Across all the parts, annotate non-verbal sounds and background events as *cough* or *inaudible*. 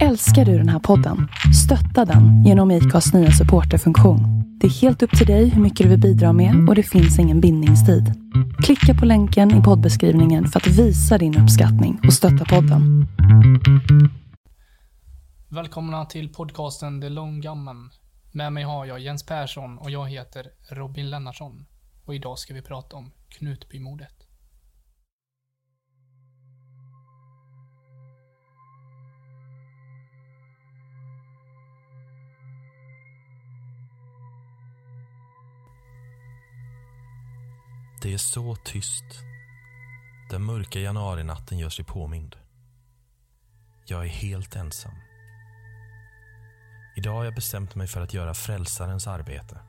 Älskar du den här podden? Stötta den genom IKAs nya supporterfunktion. Det är helt upp till dig hur mycket du vill bidra med och det finns ingen bindningstid. Klicka på länken i poddbeskrivningen för att visa din uppskattning och stötta podden. Välkomna till podcasten The Long Gammen. Med mig har jag Jens Persson och jag heter Robin Lennartsson. Och idag ska vi prata om Knutbymordet. Det är så tyst. Den mörka januarinatten gör sig påmind. Jag är helt ensam. Idag har jag bestämt mig för att göra frälsarens arbete.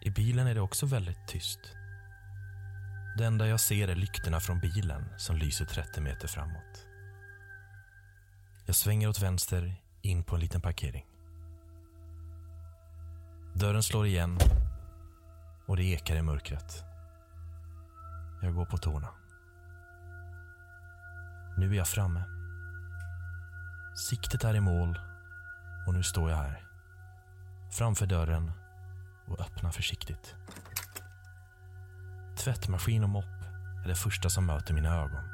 I bilen är det också väldigt tyst. Det enda jag ser är lyktorna från bilen som lyser 30 meter framåt. Jag svänger åt vänster in på en liten parkering. Dörren slår igen och det ekar i mörkret. Jag går på tårna. Nu är jag framme. Siktet är i mål och nu står jag här. Framför dörren och öppnar försiktigt. Tvättmaskin och mopp är det första som möter mina ögon.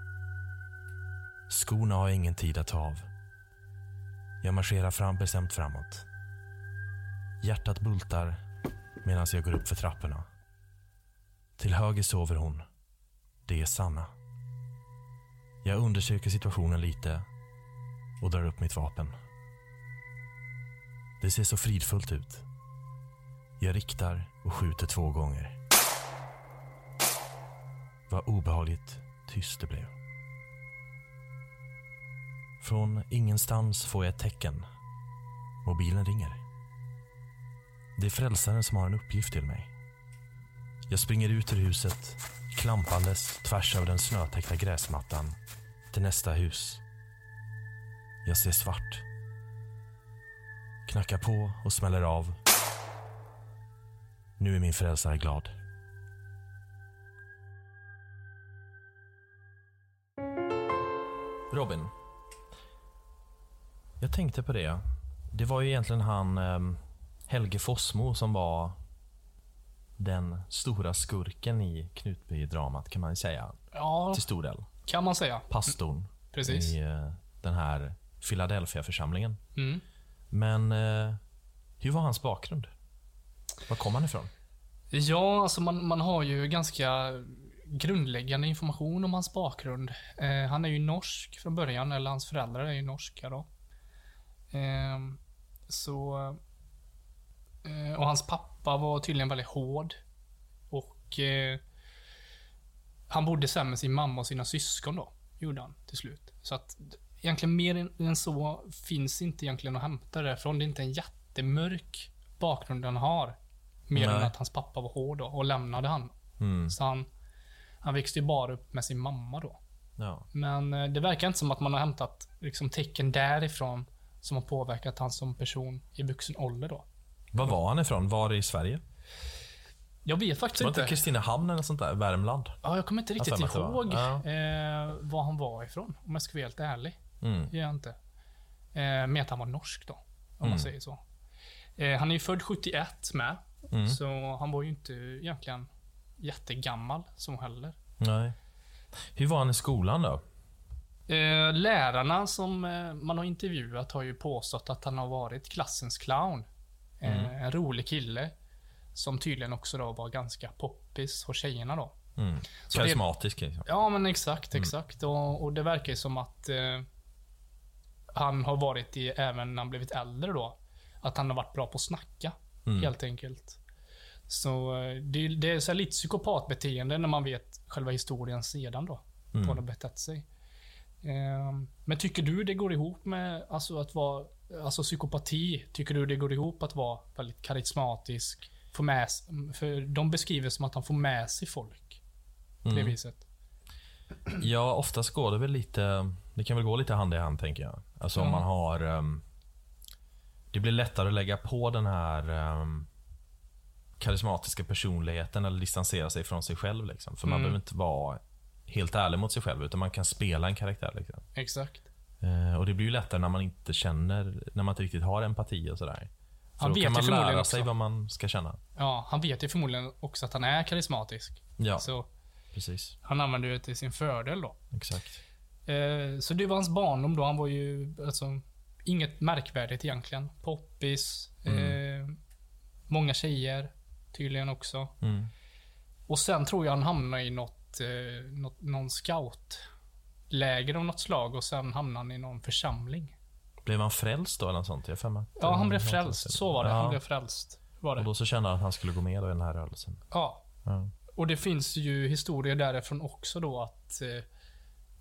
Skorna har jag ingen tid att ta av. Jag marscherar fram bestämt framåt. Hjärtat bultar medan jag går upp för trapporna. Till höger sover hon. Det är Sanna. Jag undersöker situationen lite och drar upp mitt vapen. Det ser så fridfullt ut. Jag riktar och skjuter två gånger. Vad obehagligt tyst det blev. Från ingenstans får jag ett tecken. Mobilen ringer. Det är frälsaren som har en uppgift till mig. Jag springer ut ur huset, klampandes tvärs över den snötäckta gräsmattan till nästa hus. Jag ser svart. Knackar på och smäller av. Nu är min frälsare glad. Robin. Jag tänkte på det. Det var ju egentligen han eh, Helge Fossmo som var den stora skurken i Knutby-dramat kan man säga. Ja, Till stor del. kan man säga. Pastorn Precis. i eh, den här Philadelphia-församlingen. Mm. Men eh, hur var hans bakgrund? Var kom han ifrån? Ja, alltså man, man har ju ganska grundläggande information om hans bakgrund. Eh, han är ju norsk från början, eller hans föräldrar är ju norska då. Eh, så... Eh, och hans pappa var tydligen väldigt hård. Och... Eh, han bodde sen med sin mamma och sina syskon då, gjorde han till slut. Så att egentligen mer än, än så finns inte egentligen att hämta därifrån. Det är inte en jättemörk bakgrund han har. Mer än Nej. att hans pappa var hård då, och lämnade han. Mm. Så han, han växte ju bara upp med sin mamma då. Ja. Men eh, det verkar inte som att man har hämtat liksom, tecken därifrån som har påverkat han som person i vuxen ålder då. Var var han ifrån? Var i Sverige? Jag vet faktiskt Var det inte inte. Kristinehamn eller sånt där? Värmland? Ja, jag kommer inte riktigt ihåg det eh, var han var ifrån. Om jag ska vara helt ärlig. Mm. Jag inte. Eh, med att han var norsk då. Om Mm. man säger så. Eh, han är ju född 71 med. Mm. Så han var ju inte egentligen jättegammal som heller. Nej. Hur var han i skolan då? Eh, lärarna som eh, man har intervjuat har ju påstått att han har varit klassens clown. Eh, en rolig kille. Som tydligen också då var ganska poppis hos tjejerna då. Mm. Det- Karismatisk liksom. Ja, men exakt, exakt. Och, och det verkar ju som att eh, han har varit i, även när han blivit äldre då, att han har varit bra på att snacka. Mm. Helt enkelt. Så eh, det, det är så lite psykopatbeteende när man vet själva historien sedan då. På han har betett sig. Ehm, men tycker du det går ihop med alltså att vara, alltså psykopati, tycker du det går ihop att vara väldigt karismatisk? Få med, för de beskriver som att han får med sig folk. På det Mm. viset. Ja, oftast går det väl lite... Det kan väl gå lite hand i hand, tänker jag. Alltså om Ja. man har... ehm, det blir lättare att lägga på den här ehm, karismatiska personligheten eller distansera sig från sig själv. Liksom. För man Mm. behöver inte vara helt ärlig mot sig själv, utan man kan spela en karaktär. Liksom. Exakt. Eh, och det blir ju lättare när man inte känner, när man inte riktigt har empati och sådär. För Han då vet kan man lära också. sig vad man ska känna. Ja, han vet ju förmodligen också att han är karismatisk. Ja, Så precis. han använder det till sin fördel då. Exakt. Eh, så det var hans barndom då. Han var ju alltså inget märkvärdigt egentligen. Poppis, eh, många tjejer tydligen också. Mm. Och sen tror jag han hamnade i något, eh, något någon scoutläger av något slag och sen hamnade han i någon församling. Blev han frälst då eller något sånt? Jag att, Ja, han blev frälst. Så var det. Ja. Han blev frälst. Var Och det. då så kände han att han skulle gå med i den här rörelsen. Ja. Ja. Och det finns ju historier därifrån också då att eh,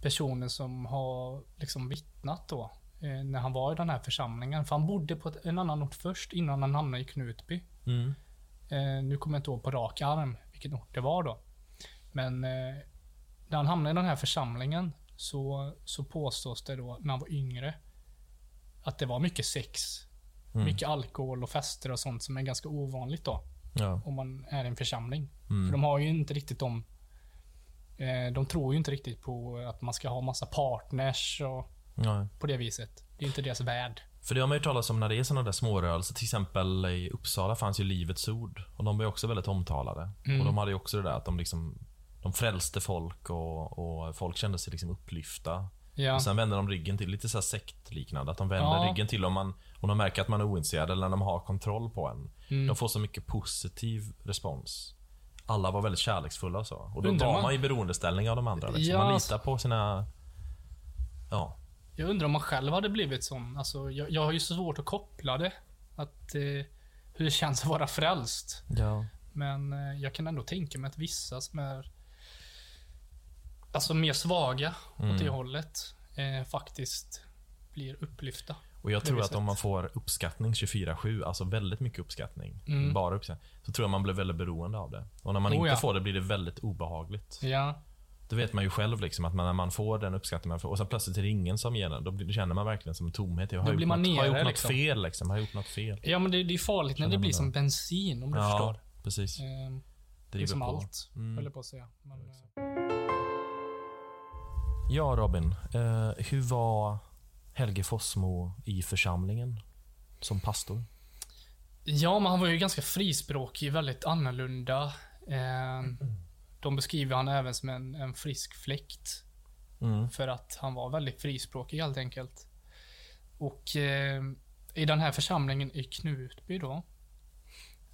personer som har liksom vittnat då eh, när han var i den här församlingen. För han bodde på ett, en annan ort först innan han hamnade i Knutby. Mm. Eh, nu kommer jag inte ihåg på rak arm vilken ort det var då. Men eh, när han hamnade i den här församlingen så, så påstås det då när han var yngre att det var mycket sex, Mm. mycket alkohol och fester och sånt som är ganska ovanligt då Ja. om man är i en församling. Mm. För de har ju inte riktigt de... Eh, de tror ju inte riktigt på att man ska ha massa partners och Ja. på det viset. Det är inte deras värld. För det har man ju talat om när det är sådana där smårörelser. Till exempel i Uppsala fanns ju Livets Ord. Och de var ju också väldigt omtalade. Mm. Och de hade ju också det där att de liksom de frälste folk och, och folk kände sig liksom upplyfta. Ja. Och sen vänder de ryggen till, lite så sektliknande. Att de vänder Ja. ryggen till om, man, om de märker att man är ointresserad eller när de har kontroll på en. Mm. De får så mycket positiv respons. Alla var väldigt kärleksfulla och så. Och då Undrar var man- man i beroendeställning av de andra. Liksom. Ja, Man alltså- litar på sina... Ja. Jag undrar om man själv hade blivit sån. Alltså, jag, jag har ju så svårt att koppla det. Att, eh, hur det känns att vara frälst. ja. Men eh, jag kan ändå tänka mig att vissa som är alltså mer svaga Mm. åt det hållet eh, faktiskt blir upplyfta. Och jag tror att om man får uppskattning 24-7, alltså väldigt mycket uppskattning, Mm. bara uppskattning, så tror jag man blir väldigt beroende av det. Och när man Oh, inte ja. får det blir det väldigt obehagligt. Ja. Det vet man ju själv, liksom, att man, när man får den uppskattning man får, och sen plötsligt är det ingen som ger den, då blir- känner man verkligen som en tomhet. Jag har Då gjort blir man något, har nere, gjort något liksom. fel, liksom. Har gjort något fel? Ja, men det, det är farligt när det blir det? som bensin, om du ja, förstår. precis. Ehm, det är som på. allt, Mm. höll jag på att säga. Men, Ja, Robin. Eh, hur var Helge Fossmo i församlingen som pastor? ja, men han var ju ganska frispråkig, väldigt annorlunda. Ehm, de beskriver han även som en, en frisk fläkt. Mm. För att han var väldigt frispråkig helt enkelt. Och eh, i den här församlingen i Knutby då,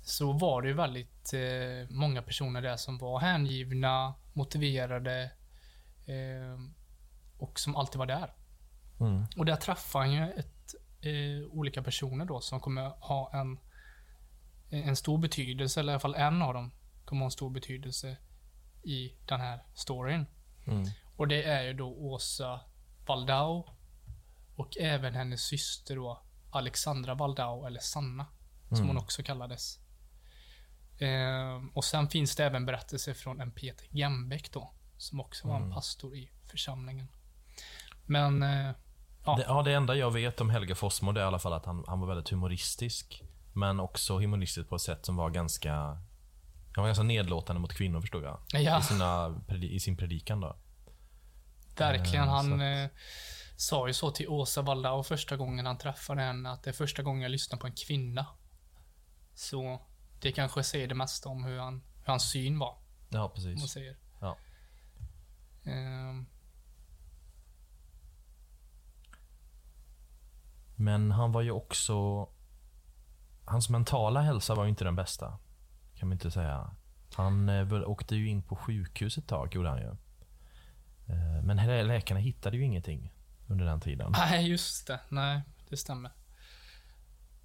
så var det ju väldigt eh, många personer där som var hängivna, motiverade eh, och som alltid var där. Mm. Och där träffade han ju ett, eh, olika personer då som kommer ha en, en stor betydelse, eller i alla fall en av dem kommer ha en stor betydelse i den här storyn. Mm. Och det är ju då Åsa Waldau och även hennes syster då Alexandra Waldau, eller Sanna, som Mm. hon också kallades. Ehm, och sen finns det även berättelser från en Peter Gembäck då, som också var en Mm. pastor i församlingen. Men, eh, Ja. Det, ja, det enda jag vet om Helge Fossmo det är i alla fall att han, han var väldigt humoristisk. Men också humoristisk på ett sätt som var ganska... Han var ganska nedlåtande mot kvinnor förstod jag. ja, I, sina, I sin predikan då. verkligen. Eh, Han eh, sa ju så till Åsa Waldau första gången han träffade henne, att det är första gången jag lyssnar på en kvinna. Så det kanske säger det mesta om hur, han, hur hans syn var. Ja, om man precis. säger. Ja. Ehm, Men han var ju också... Hans mentala hälsa var ju inte den bästa. Kan man inte säga. Han eh, åkte ju in på sjukhus ett tag, gjorde han ju. Eh, Men lä- läkarna hittade ju ingenting under den tiden. nej, just det. Nej, det stämmer.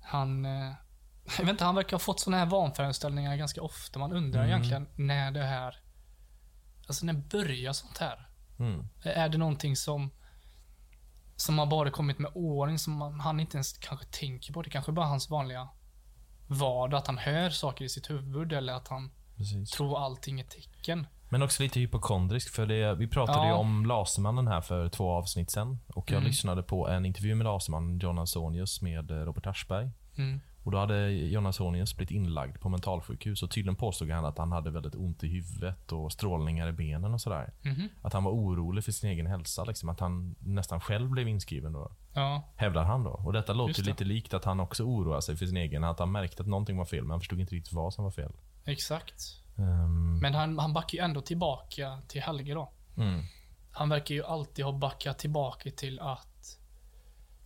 Han... Eh, jag vet inte, han verkar ha fått såna här vanföreställningar ganska ofta. Man undrar Mm. egentligen när det här... Alltså när börjar sånt här? Mm. Är det någonting som som har bara kommit med åren som man, han inte ens kanske tänker på? Det kanske bara är hans vanliga vardag, att han hör saker i sitt huvud eller att han Precis. tror allting är tecken. Men också lite hypokondrisk, för det, vi pratade Ja. ju om Lasermannen här för två avsnitt sen. Och jag Mm. lyssnade på en intervju med Lasermannen, John Ausonius, med eh, Robert Aschberg. Mm. Och då hade Jonas Hornius blivit inlagd på mentalsjukhus och tydligen påstod han att han hade väldigt ont i huvudet och strålningar i benen och sådär. Mhm. Att han var orolig för sin egen hälsa. Liksom, att han nästan själv blev inskriven då. Ja. Hävdar han då. Och detta låter det. lite likt att han också oroade sig för sin egen. Att han märkte att någonting var fel, men han förstod inte riktigt vad som var fel. Exakt. Ehm, Men han, han backar ju ändå tillbaka till Helge då. mm, Han verkar ju alltid ha backat tillbaka till att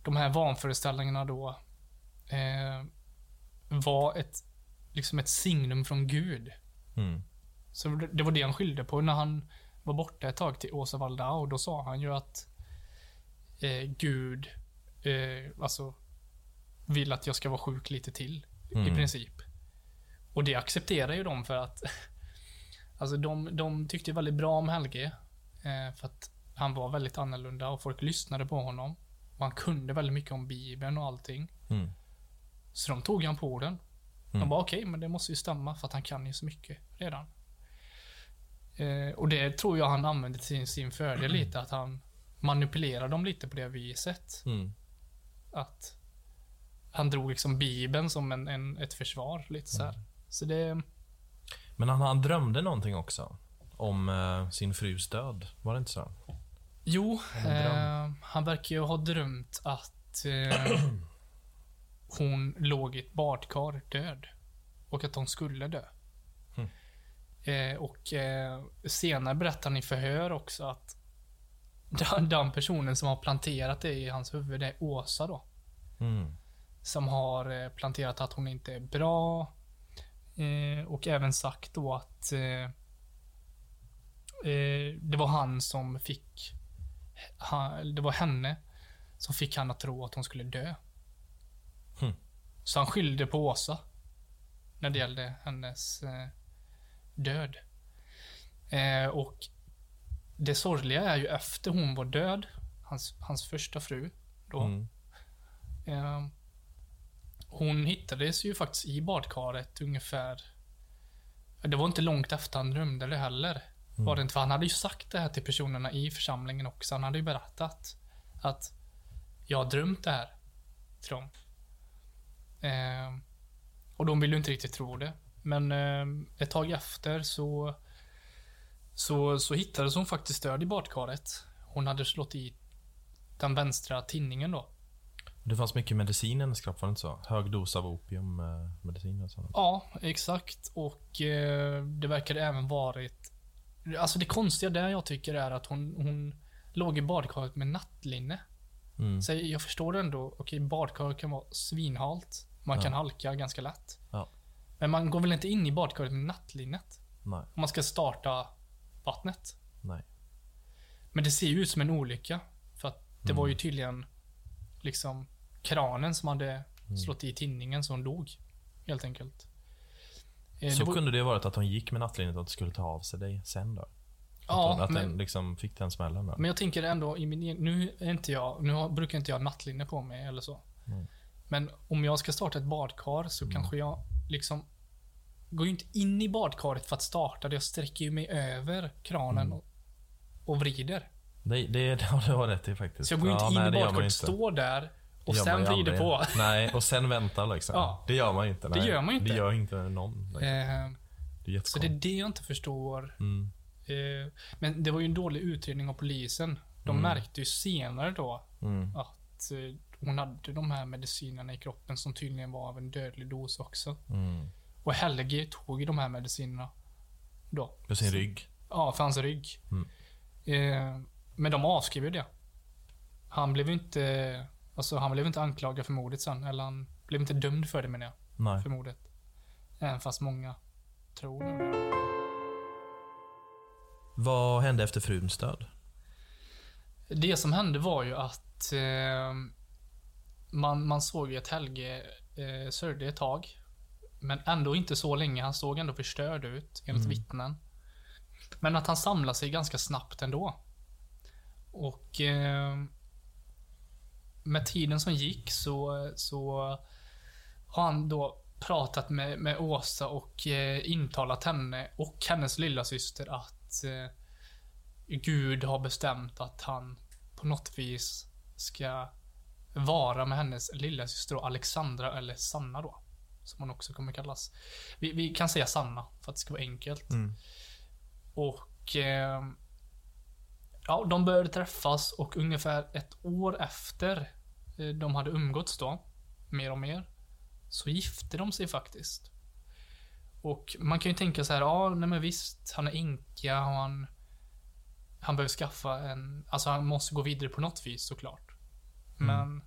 de här vanföreställningarna då eh, var ett, liksom ett signum från Gud. mm, Så det, var det han skyllde på när han var borta ett tag till Åsa Waldau. Då sa han ju att eh, Gud eh, alltså vill att jag ska vara sjuk lite till. I Mm. princip. Och det accepterar ju de för att *laughs* Alltså de, de tyckte väldigt bra om Helge. Eh, för att han var väldigt annorlunda och folk lyssnade på honom. Och han kunde väldigt mycket om Bibeln och allting. mm, Så de tog han på den. Mm. De bara okej, men det måste ju stämma för att han kan ju så mycket redan. Eh, och det tror jag han använde till sin, fördel lite, att han manipulerade dem lite på det viset. mm. Att han drog liksom Bibeln som en, en, ett försvar, lite så här. Mm. Så det, Men han, han drömde någonting också. Om eh, sin frus död. Var det inte så? jo, eh, han verkar ju ha drömt att eh, *clears throat* hon låg i ett badkar död. Och att hon skulle dö. Mm. Eh, och eh, senare berättar han i förhör också att den, *laughs* den personen som har planterat det i hans huvud är Åsa då. Mm. Som har eh, planterat att hon inte är bra. Eh, och även sagt då att eh, eh, det var han som fick, han, det var henne som fick han att tro att hon skulle dö. Så han skyllde på Åsa. När det gällde hennes eh, död. Eh, och det sorgliga är ju efter hon var död, hans, hans första fru, då, Mm. Eh, hon hittades ju faktiskt i badkaret ungefär. Det var inte långt efter han drömde det heller. Var det inte? För han hade ju sagt det här till personerna i församlingen också. Han hade ju berättat att jag har drömt det här till dem. Eh, och de ville inte riktigt tro det. Men eh, ett tag efter så, så, så hittades hon faktiskt död i badkaret. Hon hade slått i den vänstra tinningen då. Det fanns mycket medicin i hennes kropp, var det inte så? Hög dos av opium, eh, sånt. Ja, exakt. Och eh, det verkade även varit... Alltså det konstiga där jag tycker är att hon, hon låg i badkaret med nattlinne. Mm. Så jag förstår ändå, okej badkar kan vara svinhalt. Man Ja. kan halka ganska lätt. Ja. Men man går väl inte in i badkaret med nattlinnet? Nej, Om man ska starta vattnet. nej. Men det ser ju ut som en olycka. För att det Mm. var ju tydligen liksom kranen som hade Mm. slått i tinningen så hon dog. Helt enkelt. Eh, Så det var- kunde det varit att hon gick med nattlinnet och att det skulle ta av sig dig sen då? Att, Ja, hon, att men- den liksom fick den smällen då? Men jag tänker ändå i min nu är inte jag, nu brukar inte jag nattlinne på mig eller så. Mm. Men om jag ska starta ett badkar så kanske jag liksom går ju inte in i badkaret för att starta det. Jag sträcker ju mig över kranen Mm. och, och vrider. Det, det, *laughs* det har du rätt i faktiskt. Så jag går ju inte Ja, in nej, i det badkaret, står där och Det sen vrider på. *laughs* Nej, och sen väntar liksom. Ja. Det gör man ju inte. Det Nej. gör man ju inte. Det gör inte någon. liksom. Eh, Det är så det är det jag inte förstår. Mm. Eh, men det var ju en dålig utredning av polisen. De Mm. märkte ju senare då Mm. att eh, hon hade de här medicinerna i kroppen som tydligen var av en dödlig dos också. Mm. Och Helge tog de här medicinerna då. På sin rygg. Ja, för hans rygg. Mm. Eh, men de avskrev ju det. Han blev inte, alltså han blev inte anklagad för mordet sen. Eller han blev inte dömd för det menar jag. Nej. För mordet. Även fast många tror det. Vad hände efter fruns död? Det som hände var ju att eh, man, man såg ju att Helge eh, sörjde ett tag. Men ändå inte så länge. Han såg ändå förstörd ut, enligt Mm. vittnen. Men att han samlade sig ganska snabbt ändå. Och eh, med tiden som gick så, så har han då pratat med, med Åsa och eh, intalat henne och hennes lilla syster att eh, Gud har bestämt att han på något vis ska vara med hennes lilla syster Alexandra, eller Sanna då. Som hon också kommer kallas. Vi, vi kan säga Sanna, för att det ska vara enkelt. Mm. Och... Eh, ja, de började träffas och ungefär ett år efter eh, de hade umgåtts då, mer och mer, så gifte de sig faktiskt. Och man kan ju tänka så här, ja, nej men visst, han är änka och han... Han behöver skaffa en... Alltså han måste gå vidare på något vis såklart. Men...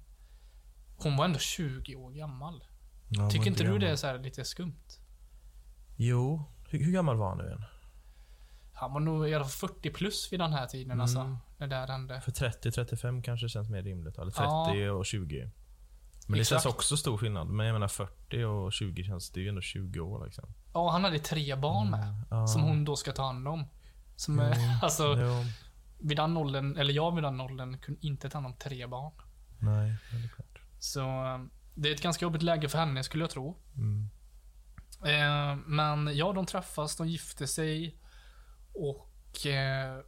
Hon var ändå 20 år gammal. Ja, Tycker inte du gammal. det är så här lite skumt? Jo. Hur, hur gammal var han nu igen? Han var nog i alla fall 40 plus vid den här tiden alltså. Mm. När det här hände. För 30-35 kanske känns mer rimligt. Eller 30 Ja. och 20. Men det Exakt. känns också stor skillnad. Men jag menar 40 och 20 känns det är ju ändå 20 år liksom. Ja, han hade tre barn med. Ja. Som hon då ska ta hand om. Som, Jo. *laughs* alltså, Jo. vid den åldern, eller jag vid den åldern, kunde inte ta hand om tre barn. Nej, det är klart. Så eh, det är ett ganska jobbigt läge för henne, skulle jag tro. Mm. Eh, men ja, de träffas, de gifte sig och eh,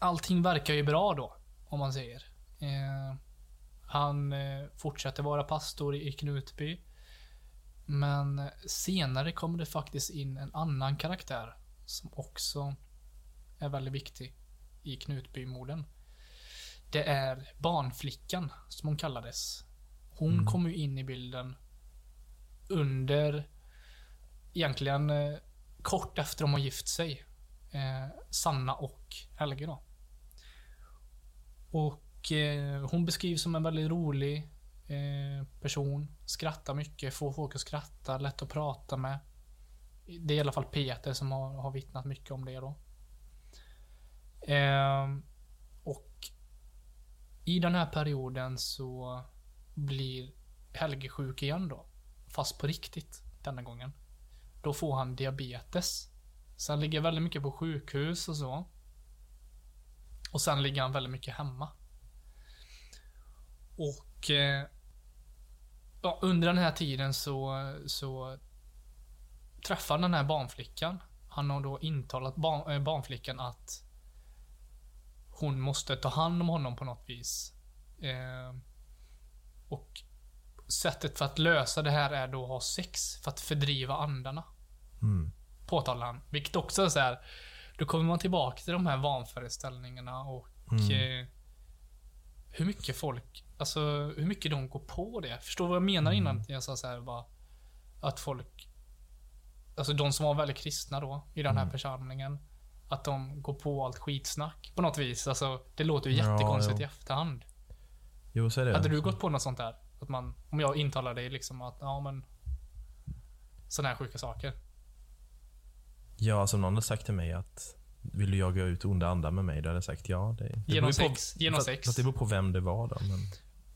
allting verkar ju bra då, om man säger. Eh, han eh, fortsätter vara pastor i Knutby. Men senare kommer det faktiskt in en annan karaktär som också är väldigt viktig i Knutbymorden. Det är barnflickan, som hon kallades. Hon Mm. kommer ju in i bilden under, egentligen eh, kort efter de har gift sig. Eh, Sanna och Helge då. Och eh, hon beskrivs som en väldigt rolig eh, person. Skrattar mycket, får folk att skratta, lätt att prata med. Det är i alla fall Peter som har, har vittnat mycket om det då. Eh, i den här perioden så blir Helge sjuk igen då. Fast på riktigt denna gången. Då får han diabetes. Sen han ligger väldigt mycket på sjukhus och så. Och sen ligger han väldigt mycket hemma. Och eh, ja, under den här tiden så, så träffar den här barnflickan. Han har då intalat barn, äh, barnflickan att hon måste ta hand om honom på något vis. Eh, och sättet för att lösa det här är då att ha sex för att fördriva andarna. Mm. Påtalar han. Vilket också är så här. Då kommer man tillbaka till de här vanföreställningarna och Mm. eh, hur mycket folk, alltså hur mycket de går på det. Förstår du vad jag menar innan Mm. jag sa så här bara att folk, alltså de som var väldigt kristna då i den här Mm. församlingen, att de går på allt skitsnack på något vis. Alltså det låter ju Ja, jättekonstigt jo. i efterhand. Jo, så är det. Hade du gått på något sånt där? Att man, om jag intalar dig liksom att, ja men sådana här sjuka saker. Ja, alltså om någon hade sagt till mig att vill du jaga ut onda andar med mig? Då hade jag sagt ja. Det, det Genom sex, genom fast, sex. Fast det beror på vem det var då. Men,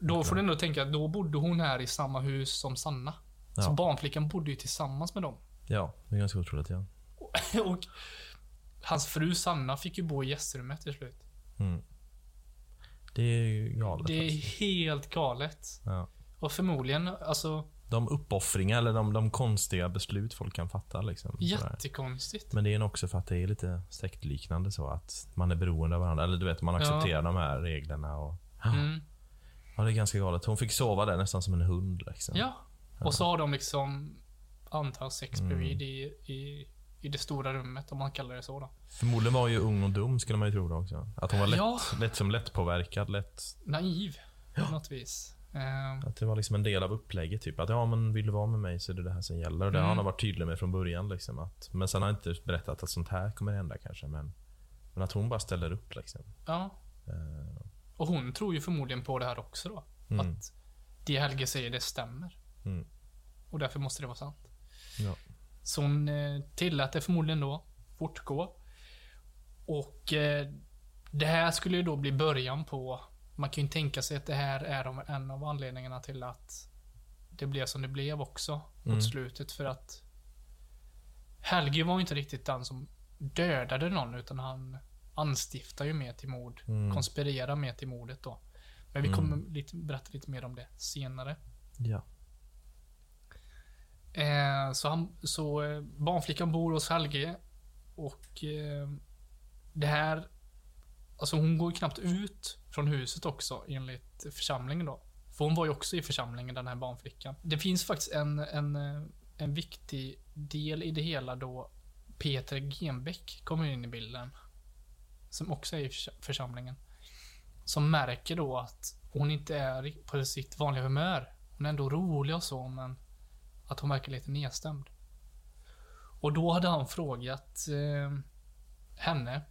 Då får du ändå tänka att då bodde hon här i samma hus som Sanna. Så Ja. barnflickan bodde ju tillsammans med dem. ja, det är ganska otroligt ja. *laughs* och hans fru Sanna fick ju bo i gästrummet till slut. Mm. Det är ju galet. Det är faktiskt. helt galet. Ja. Och förmodligen, alltså, De uppoffringar eller de, de konstiga beslut folk kan fatta. Liksom, sådär. jättekonstigt. Men det är nog också för att det är lite sektliknande så att man är beroende av varandra. Eller du vet, man accepterar de här reglerna. Och, Mm. ja, det är ganska galet. Hon fick sova där nästan som en hund. Liksom. Ja. Och så har de liksom, antar sex Mm. i, i, i det stora rummet, om man kallar det så då. Förmodligen var hon ju ung och dum skulle man ju tro då också. Att hon var lätt, Ja. lätt som lättpåverkad. Lätt, Naiv, på något vis. Ehm, att det var liksom en del av upplägget. Typ att ja, men vill du vara med mig så är det det här som gäller. Och det har Mm. han varit tydlig med från början. Liksom, att, men sen har han inte berättat att sånt här kommer hända kanske. Men, men att hon bara ställer upp. Liksom. ja. Eh, Och hon tror ju förmodligen på det här också då. Mm. Att det Helge säger, det stämmer. Mm. Och därför måste det vara sant. Ja. Så hon eh, tillät det förmodligen då fortgå. Och eh, det här skulle ju då bli början på, man kan ju tänka sig att det här är en av anledningarna till att det blev som det blev också Mm. mot slutet. För att Helge var ju inte riktigt den som dödade någon, utan han anstiftar ju mer till mord. Mm. Konspirerar mer till mordet då. Men vi Mm. kommer lite, berätta lite mer om det senare. ja. Så han, så eh, barnflickan bor hos Helge och eh, det här, alltså hon går ju knappt ut från huset också, enligt församlingen då. För hon var ju också i församlingen, den här barnflickan. Det finns faktiskt en, en, eh, en viktig del i det hela då Peter Genbeck kommer in i bilden. Som också är i församlingen. Som märker då att hon inte är på sitt vanliga humör. Hon är ändå rolig och så, men att hon verkar lite nedstämd. Och då hade han frågat eh, henne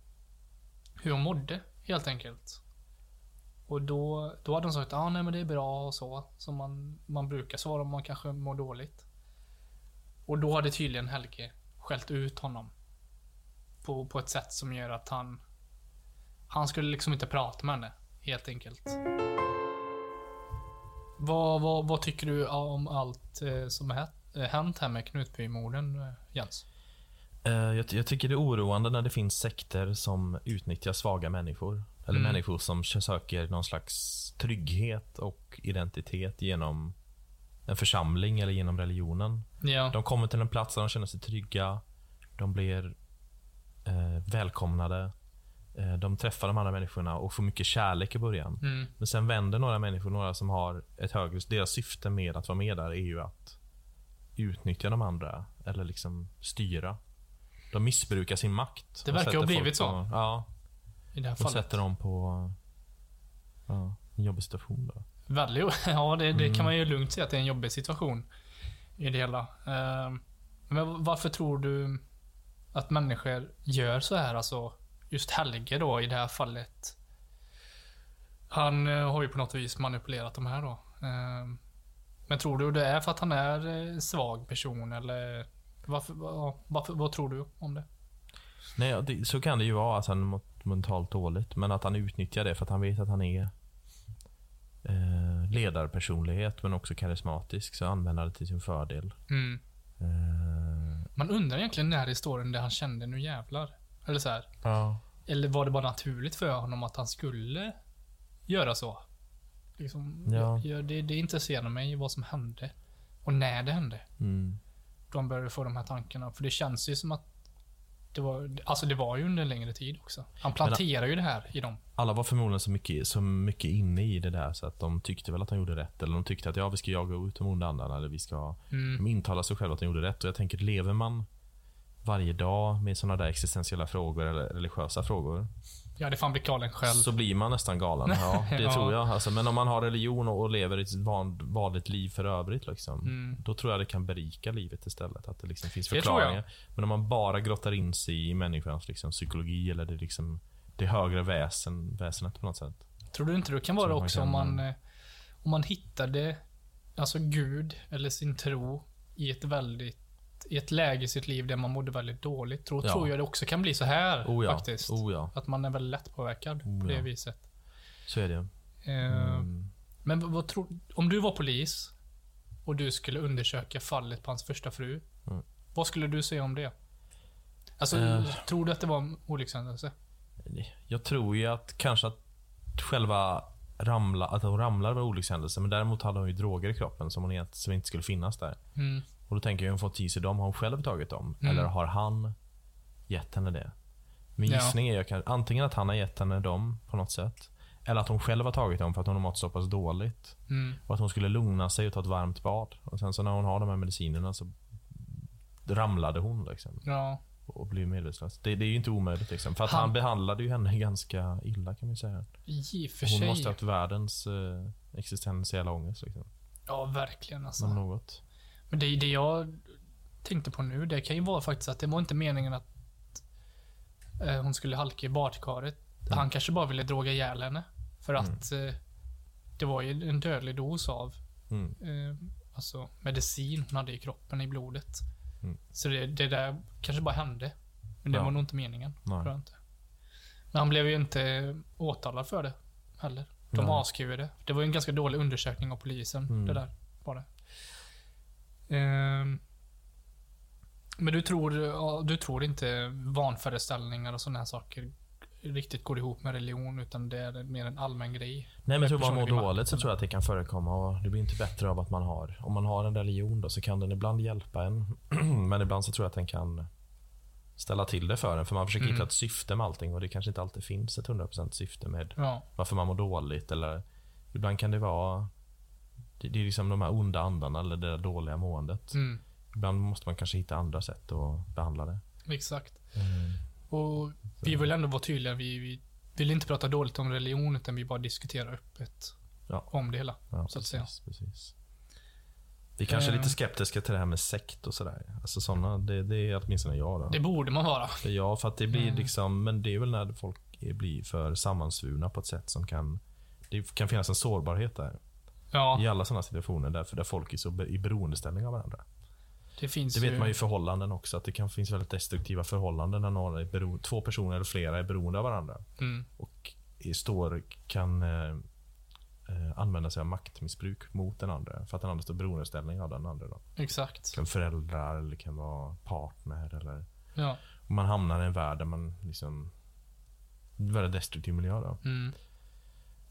hur hon mådde, helt enkelt. Och då, då hade hon sagt att ah, nej men det är bra och så, som man, man brukar svara om man kanske mår dåligt. Och då hade tydligen Helge skällt ut honom. På, på ett sätt som gör att han... Han skulle liksom inte prata med henne, helt enkelt. Vad, vad, vad tycker du om allt eh, som har eh, hänt här med Knutbymorden, eh, Jens? Jag, jag tycker det är oroande när det finns sekter som utnyttjar svaga människor. Eller Mm. människor som söker någon slags trygghet och identitet genom en församling eller genom religionen. Ja. De kommer till en plats där de känner sig trygga. De blir eh, välkomnade. Eh, de träffar de andra människorna och får mycket kärlek i början. Mm. Men sen vänder några människor, några som har ett högre... Deras syfte med att vara med där är ju att utnyttja de andra. Eller liksom styra. De missbrukar sin makt. Det och verkar ha blivit så. På, ja, I det här och fallet. sätter dem på ja, en jobbig situation. Då. Väldigt, *laughs* ja det, det Mm. kan man ju lugnt säga att det är en jobbig situation. I det hela. Ehm, Men varför tror du att människor gör så här? Alltså, just Helge då i det här fallet. Han eh, har ju på något vis manipulerat de här då. Ehm, Men tror du det är för att han är eh, svag person eller varför, varför, vad tror du om det? Nej, det, så kan det ju vara att han mår mentalt dåligt. Men att han utnyttjar det för att han vet att han är eh, ledarpersonlighet men också karismatisk. Så använder det till sin fördel. Mm. Eh, Man undrar egentligen när i historien där han kände nu jävlar. Eller så här. ja. Eller var det bara naturligt för honom att han skulle göra så? Liksom, Ja. jag, det, det intresserar mig vad som hände. Och när det hände. Mm. Han började få de här tankarna. För det känns ju som att det var, alltså det var ju under en längre tid också. Han planterar ju det här i dem. Alla var förmodligen så mycket, så mycket inne i det där så att de tyckte väl att de gjorde rätt. Eller de tyckte att ja, vi ska jaga ut de onda andarna. Eller vi ska... Mm. De intalar sig själva att de gjorde rätt. Och jag tänker, lever man varje dag med sådana där existentiella frågor eller religiösa frågor. Jag hade fan blivit galen själv. Så blir man nästan galen. Ja, det *laughs* Ja. tror jag. Alltså, men om man har religion och, och lever ett van, vanligt liv för övrigt. Liksom, Mm. Då tror jag det kan berika livet istället. Att det liksom finns Det förklaringar. Men om man bara grottar in sig i människans liksom, psykologi eller det, liksom, det högre väsen, väsenet på något sätt. Tror du inte det kan vara också kan- om man, eh, om man hittade, alltså Gud eller sin tro i ett väldigt, i ett läge i sitt liv där man mådde väldigt dåligt. Tror, Ja. tror jag det också kan bli så här Oh ja. faktiskt. Oh ja, Att man är väldigt lättpåverkad Oh på det viset. så är det. Eh, Mm. Men vad, tror, om du var polis och du skulle undersöka fallet på hans första fru. Mm. Vad skulle du säga om det? Alltså, Eh. tror du att det var en olyckshändelse? Jag tror ju att kanske att själva ramla, att hon ramlar var olyckshändelse. Men däremot hade hon ju droger i kroppen som, hon egent- som inte skulle finnas där. Mm. Och då tänker jag, hon fått i sig dem. Har hon själv tagit dem? Mm. Eller har han gett henne det? Min Ja. gissning är ju kan- antingen att han har gett henne dem på något sätt. Eller att hon själv har tagit dem för att hon har mått så pass dåligt. Mm. Och att hon skulle lugna sig och ta ett varmt bad. Och sen så när hon har de här medicinerna så ramlade hon liksom. Ja. Och blev medvetslös. Det, det är ju inte omöjligt liksom. För att Han- han, behandlade ju henne *laughs* ganska illa kan man säga. I för Hon sig. måste ha haft världens eh, existentiella ångest liksom. Ja, verkligen alltså. Något. Men det, det jag tänkte på nu, det kan ju vara faktiskt att det var inte meningen att eh, hon skulle halka i badkaret. Mm. Han kanske bara ville droga ihjäl henne. För att eh, det var ju en dödlig dos av Mm. eh, alltså medicin hon hade i kroppen, i blodet. Mm. Så det, det där kanske bara hände. Men det Ja. var nog inte meningen. Nej. Inte. Men han blev ju inte åtalad för det heller. De avskrev det. Det var ju en ganska dålig undersökning av polisen. Mm. Det där var det. Ehm, men du tror, du tror inte vanföreställningar och sådana här saker riktigt går ihop med religion, utan det är mer en allmän grej? Nej men jag tror man mår dåligt så tror jag att det kan förekomma och det blir inte bättre av att man har. Om man har en religion då så kan den ibland hjälpa en. *clears throat* men ibland så tror jag att den kan ställa till det för en. För man försöker Mm. hitta ett syfte med allting och det kanske inte alltid finns ett 100% syfte med Ja, varför man mår dåligt. Eller ibland kan det vara det, det är liksom de här onda andarna eller det där dåliga måendet. mm, Ibland måste man kanske hitta andra sätt att behandla det. exakt. Och vi vill ändå vara tydliga. Vi, vi vill inte prata dåligt om religion, utan vi bara diskuterar öppet Ja. om det hela. Ja, Så att säga. precis, precis. Vi kanske är Eh. lite skeptiska till det här med sekt och sådär. Alltså såna, det, det är åtminstone jag då. Det borde man vara. Jag, för att det blir Mm. liksom, men det är väl när folk blir för sammansvurna på ett sätt som kan, det kan finnas en sårbarhet där. Ja, I alla sådana situationer därför där folk är så i beroendeställning av varandra. det finns Det vet ju... man ju i förhållanden också, att det kan finnas väldigt destruktiva förhållanden när några är bero, två personer eller flera är beroende av varandra. Mm, Och står, kan eh, eh, använda sig av maktmissbruk mot den andra. För att den andra står i beroendeställning av den andra. Då. exakt. Det kan föräldrar eller kan vara partner. Eller, Ja. och man hamnar i en värld där man liksom... En väldigt destruktiv miljö. Då. Mm,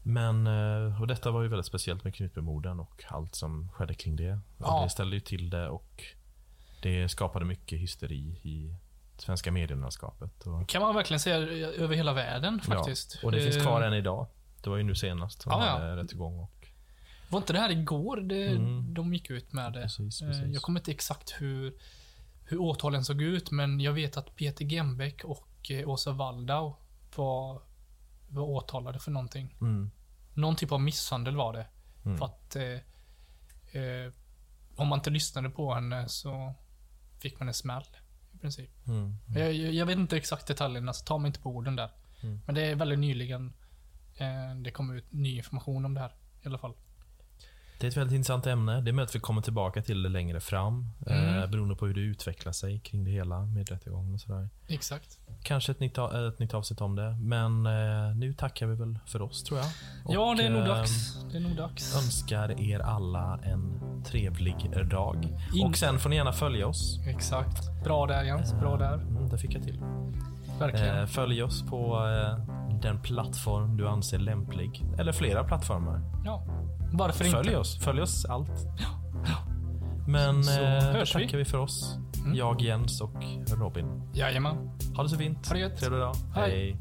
Men, eh, och detta var ju väldigt speciellt med Knutbymorden och allt som skedde kring det. Och Ja. Det ställde ju till det och det skapade mycket hysteri i svenska medielandskapet. Och, kan man verkligen säga över hela världen faktiskt. Ja, och det finns Eh, kvar än idag. Det var ju nu senast som Ja, ja. hade rättegång. Och, Var inte det här igår det, Mm. de gick ut med det? Precis, Eh, precis. Jag kommer inte exakt hur, hur åtalen såg ut, men jag vet att Peter Gembeck och eh, Åsa Waldau var, var åtalade för någonting. mm, Någon typ av misshandel var det. Mm. För att eh, eh, om man inte lyssnade på henne så fick man en smäll. I princip. mm, Jag, jag, jag vet inte exakt detaljerna, så ta mig inte på orden där. Mm. Men det är väldigt nyligen eh, det kom ut ny information om det här. I alla fall. Det är ett väldigt intressant ämne. Det är möjligt att vi kommer tillbaka till det längre fram. Mm. Eh, beroende på hur det utvecklar sig kring det hela med rättegången och sådär. Exakt. Kanske ett nytt, ett nytt avsnitt om det. Men eh, nu tackar vi väl för oss tror jag. ja, det är nog eh, dags. Det är nog dags. Önskar er alla en trevlig dag. In- Och sen får ni gärna följa oss. Exakt. Bra där Jens, bra där. Mm, det fick jag till. Verkligen. Eh, följ oss på eh, den plattform du anser lämplig. Eller flera plattformar. ja. Varför Följ inte? oss. Följ oss allt. Men Så eh, då hörs vi. tackar vi för oss. Mm. Jag, Jens och Robin. Jajamän. Ha det så fint. Ha det gött. Trevlig dag. Hej. Hej.